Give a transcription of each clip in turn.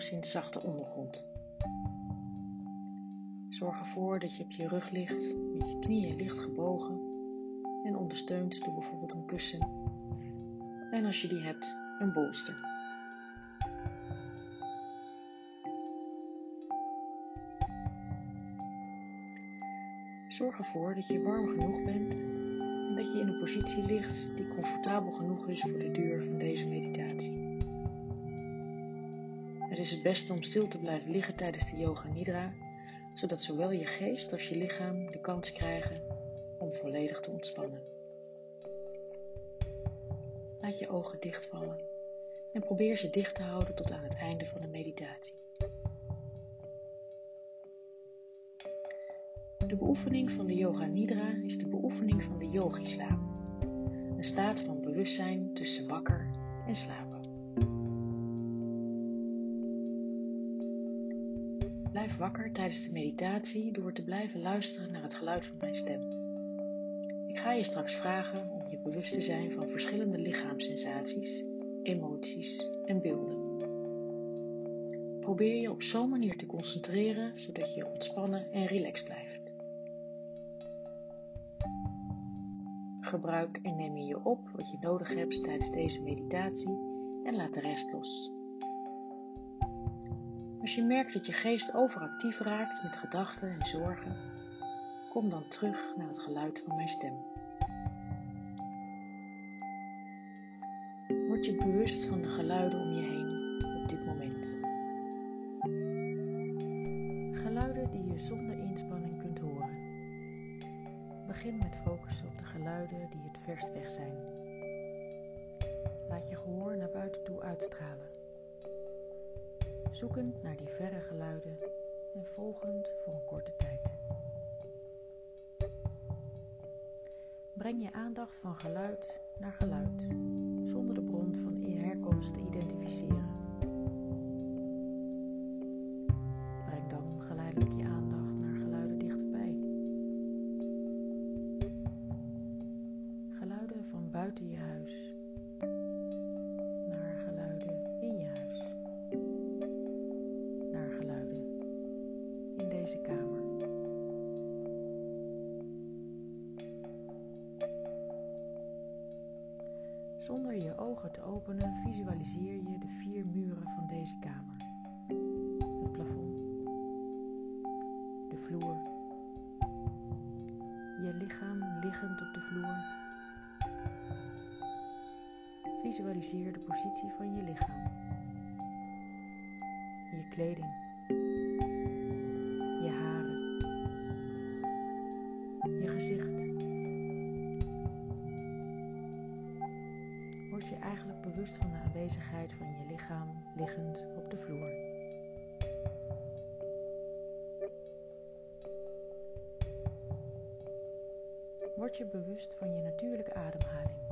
enigszins zachte ondergrond. Zorg ervoor dat je op je rug ligt met je knieën licht gebogen en ondersteund door bijvoorbeeld een kussen en als je die hebt een bolster. Zorg ervoor dat je warm genoeg bent en dat je in een positie ligt die comfortabel genoeg is voor de duur van deze meditatie. Het is het beste om stil te blijven liggen tijdens de yoga nidra, zodat zowel je geest als je lichaam de kans krijgen om volledig te ontspannen. Laat je ogen dichtvallen en probeer ze dicht te houden tot aan het einde van de meditatie. De beoefening van de Yoga Nidra is de beoefening van de yogi-slaap, een staat van bewustzijn tussen wakker en slapen. Blijf wakker tijdens de meditatie door te blijven luisteren naar het geluid van mijn stem. Ik ga je straks vragen om je bewust te zijn van verschillende lichaamssensaties, emoties en beelden. Probeer je op zo'n manier te concentreren zodat je ontspannen en relaxed blijft. Gebruik en neem je je op wat je nodig hebt tijdens deze meditatie en laat de rest los. Als je merkt dat je geest overactief raakt met gedachten en zorgen, kom dan terug naar het geluid van mijn stem. Word je bewust van de geluiden om je heen op dit moment. Geluiden die je zonder inspanning kunt horen. Begin met focussen op de geluiden die het verst weg zijn. Laat je gehoor naar buiten toe uitstralen. Zoekend naar die verre geluiden en volgend voor een korte tijd. Breng je aandacht van geluid naar geluid, zonder de bron van herkomst te identificeren. Visualiseer de positie van je lichaam, je kleding, je haren, je gezicht. Word je eigenlijk bewust van de aanwezigheid van je lichaam liggend op de vloer. Word je bewust van je natuurlijke ademhaling.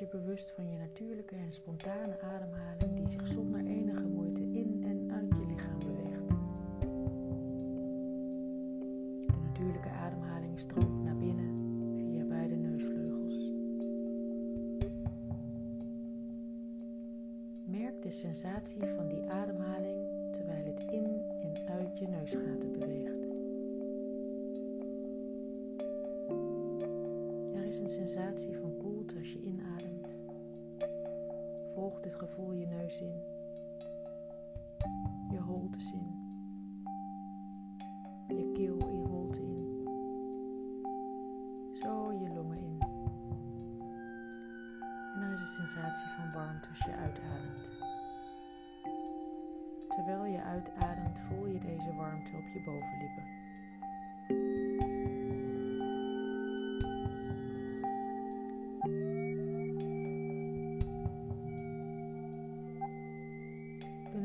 Je bewust van je natuurlijke en spontane ademhaling die zich zonder enige moeite in en uit je lichaam beweegt. De natuurlijke ademhaling stroomt naar binnen via beide neusvleugels. Merk de sensatie van die ademhaling terwijl het in en uit je neusgaten beweegt. Er is een sensatie van koelte dit gevoel je neus in, je holtes in,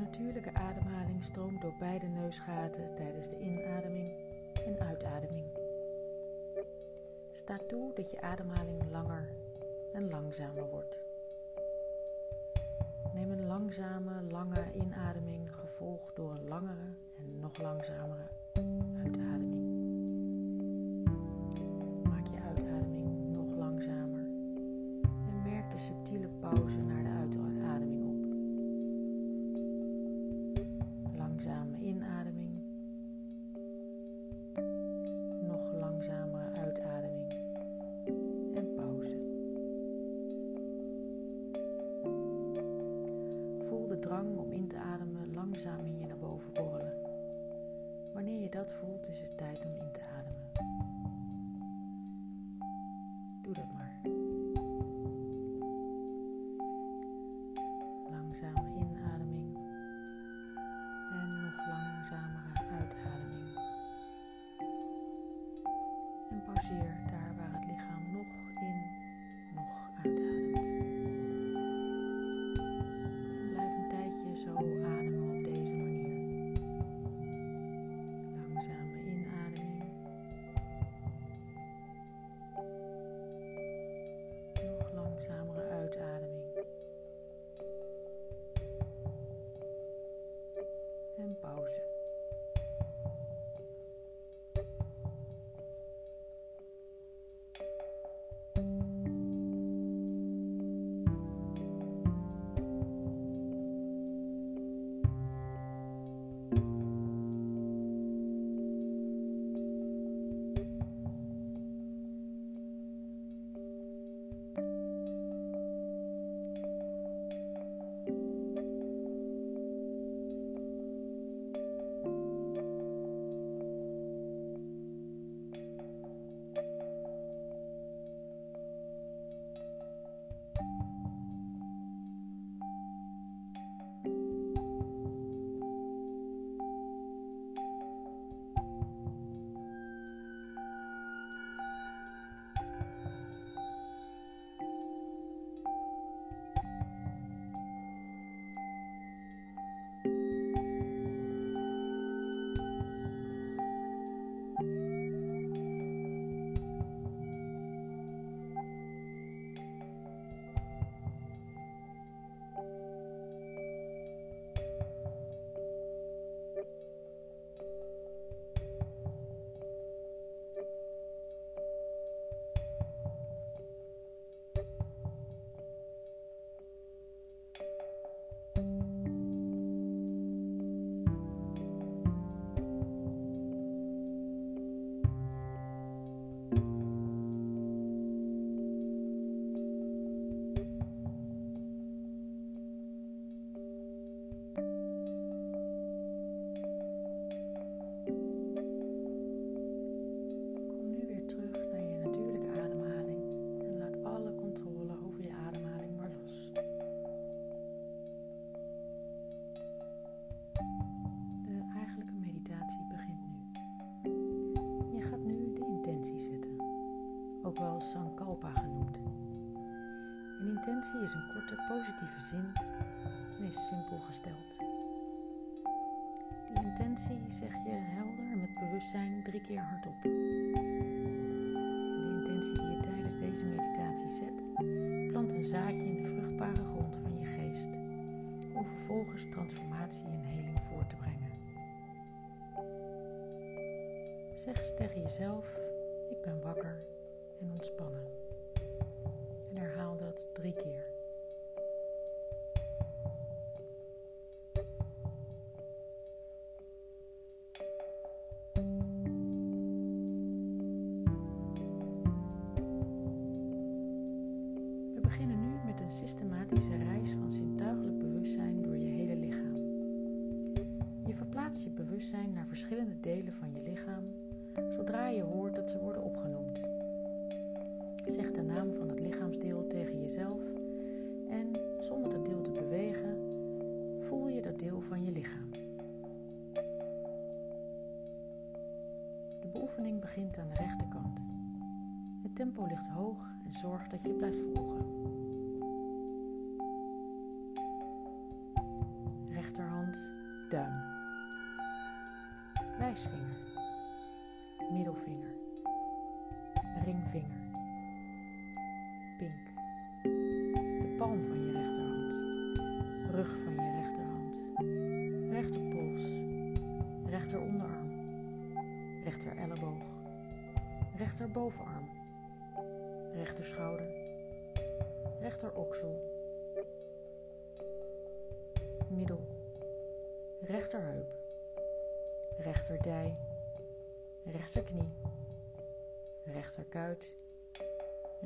natuurlijke ademhaling stroomt door beide neusgaten tijdens de inademing en uitademing. Sta toe dat je ademhaling langer en langzamer wordt. Neem een langzame, lange inademing gevolgd door een langere en nog langzamere dat voelt, is het tijd om in te ademen. Doe dat maar. hardop. De intentie die je tijdens deze meditatie zet, plant een zaadje in de vruchtbare grond van je geest, om vervolgens transformatie en heling voor te brengen. Zeg tegen jezelf: Ik ben wakker en ontspannen. En herhaal dat drie keer. begint aan de rechterkant. Het tempo ligt hoog en zorg dat je blijft volgen.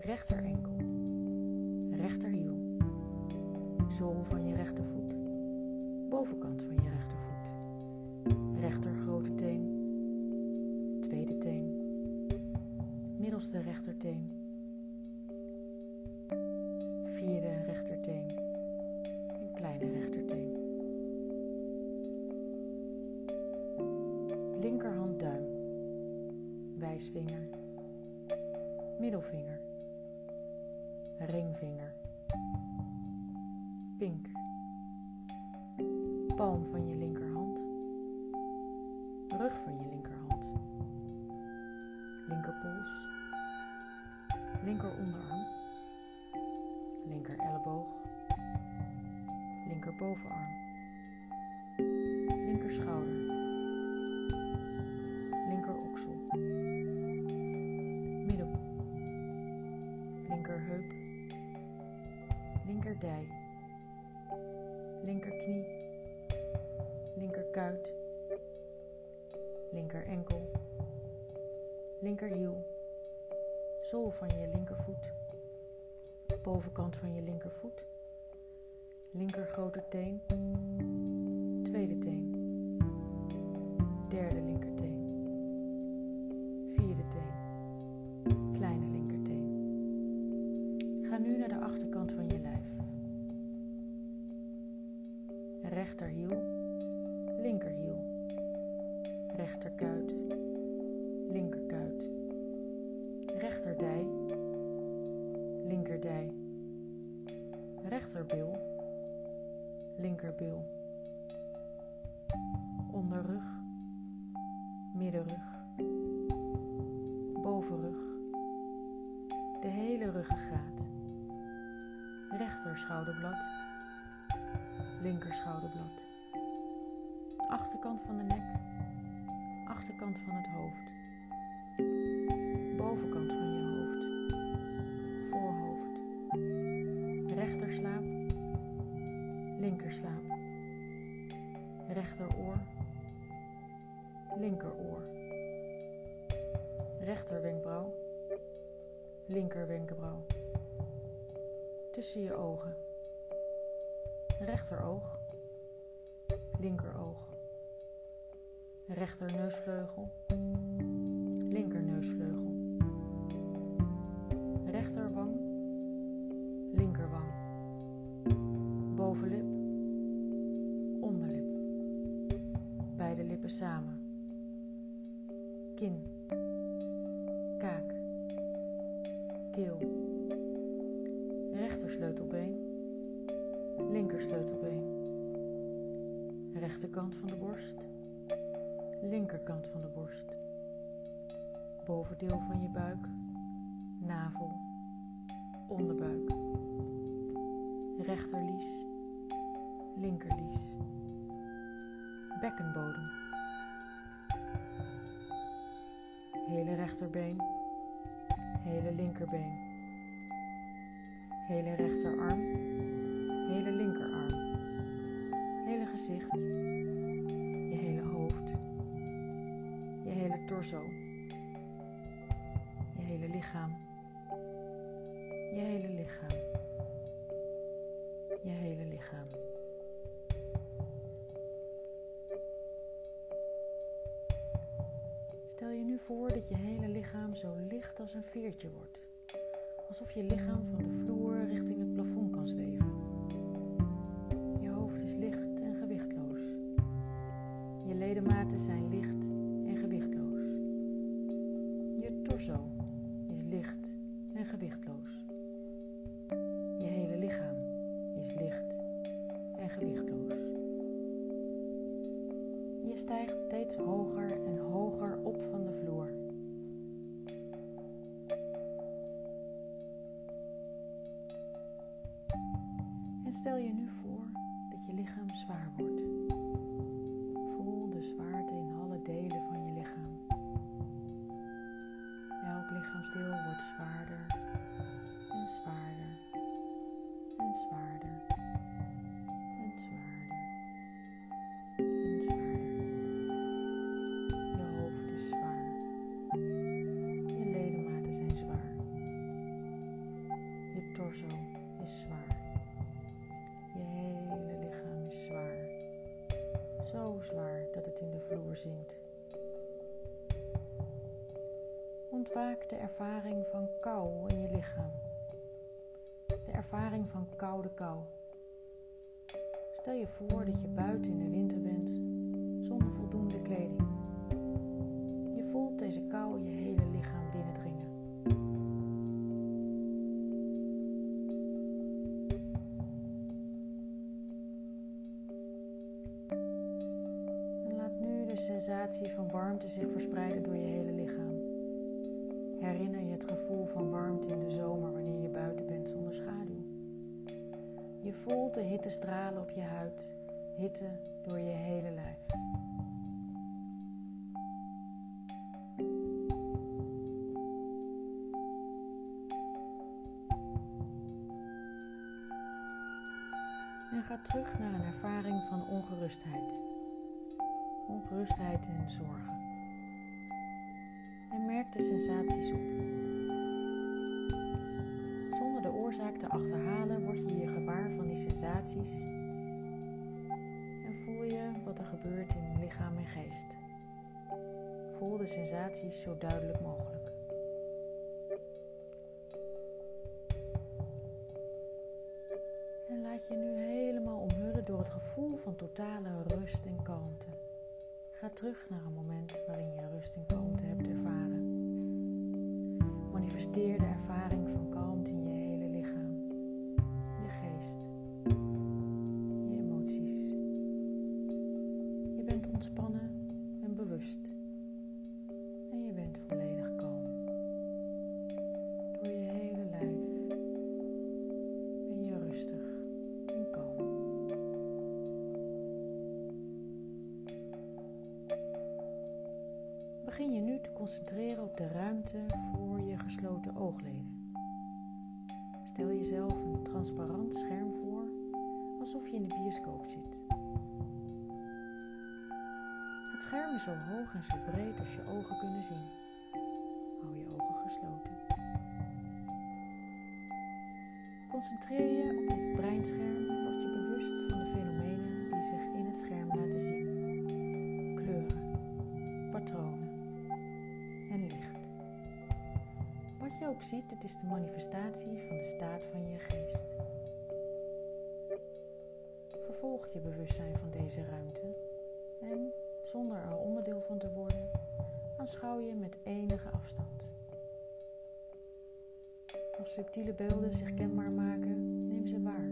rechter enkel, rechterhiel, zool van je rechtervoet, bovenkant van je rechtervoet, rechter grote teen, tweede teen, middelste rechterteen. bovenarm, Linkerschouder. linker oksel, middel, linker heup, linker dij, linker knie, linker kuit, linker enkel, linker hiel, zool van je linkervoet, bovenkant van je linkervoet linker grote teen, tweede teen. Rechter wenkbrauw, linker wenkbrauw, tussen je ogen, rechteroog, linkeroog, rechterneusvleugel. onderbuik. Rechterlies, linkerlies, bekkenbodem. Hele rechterbeen, hele linkerbeen, hele rechterarm Ontwaak de ervaring van kou in je lichaam. De ervaring van koude kou. Stel je voor dat je buiten in de winter bent zonder voldoende kleding. Je voelt deze kou je hele lichaam binnendringen. En laat nu de sensatie van warmte zich verspreiden door je hele lichaam. Herinner je het gevoel van warmte in de zomer wanneer je buiten bent zonder schaduw. Je voelt de hitte stralen op je huid, hitte door je hele lijf. En ga terug naar een ervaring van ongerustheid. Ongerustheid en zorgen. En voel je wat er gebeurt in lichaam en geest. Voel de sensaties zo duidelijk mogelijk. En laat je nu helemaal omhullen door het gevoel van totale rust en kalmte. Ga terug naar een moment waarin je rust en kalmte hebt ervaren. Manifesteer de ervaring van kalmte in je Stel jezelf een transparant scherm voor, alsof je in de bioscoop zit. Het scherm is zo hoog en zo breed als je ogen kunnen zien. Hou je ogen gesloten. Concentreer je op dit breinscherm is de manifestatie van de staat van je geest. Vervolg je bewustzijn van deze ruimte en, zonder er onderdeel van te worden, aanschouw je met enige afstand. Als subtiele beelden zich kenbaar maken, neem ze waar,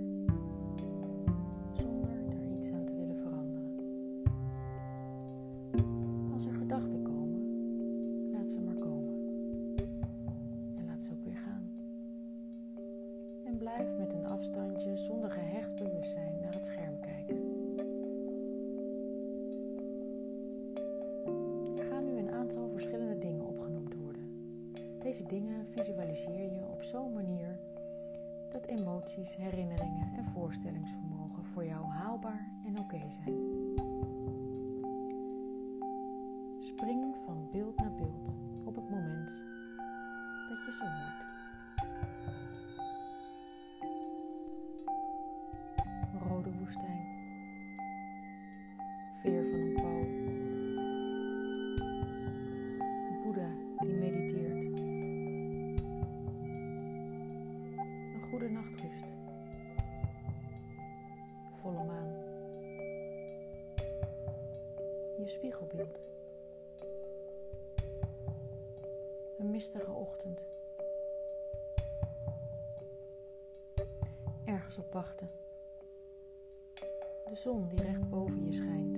zon die recht boven je schijnt.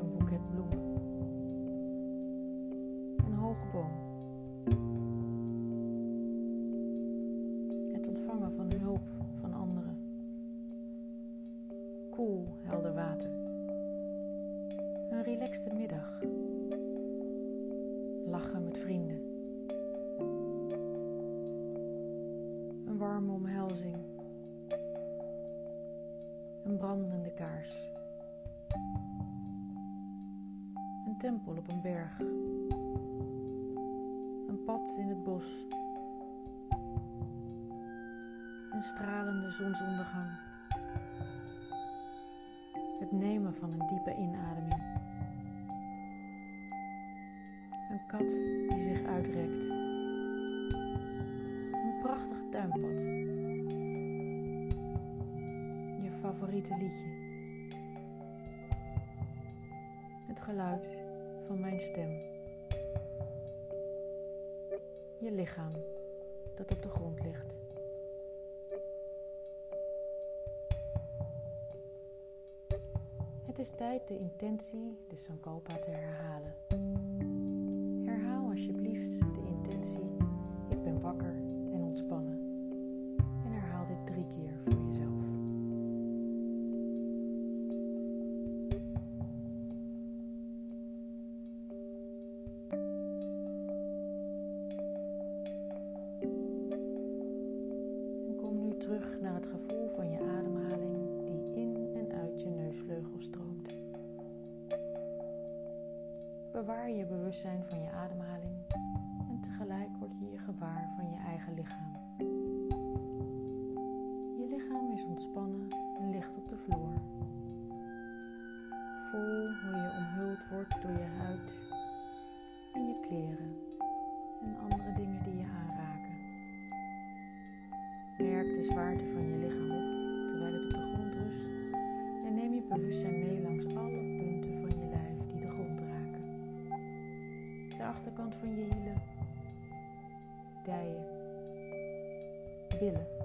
Een boeket bloemen. Een hoge boom. Het ontvangen van hulp van anderen. Koel, helder water. Een relaxte middag. Lachen met vrienden. Een warme omhelzing een brandende kaars. Een tempel op een berg. Een pad in het bos. Een stralende zonsondergang. Het nemen van een diepe inademing. Een kat die zich uitrekt. favoriete liedje. Het geluid van mijn stem. Je lichaam dat op de grond ligt. Het is tijd de intentie, de Sankopa, te herhalen. 变了。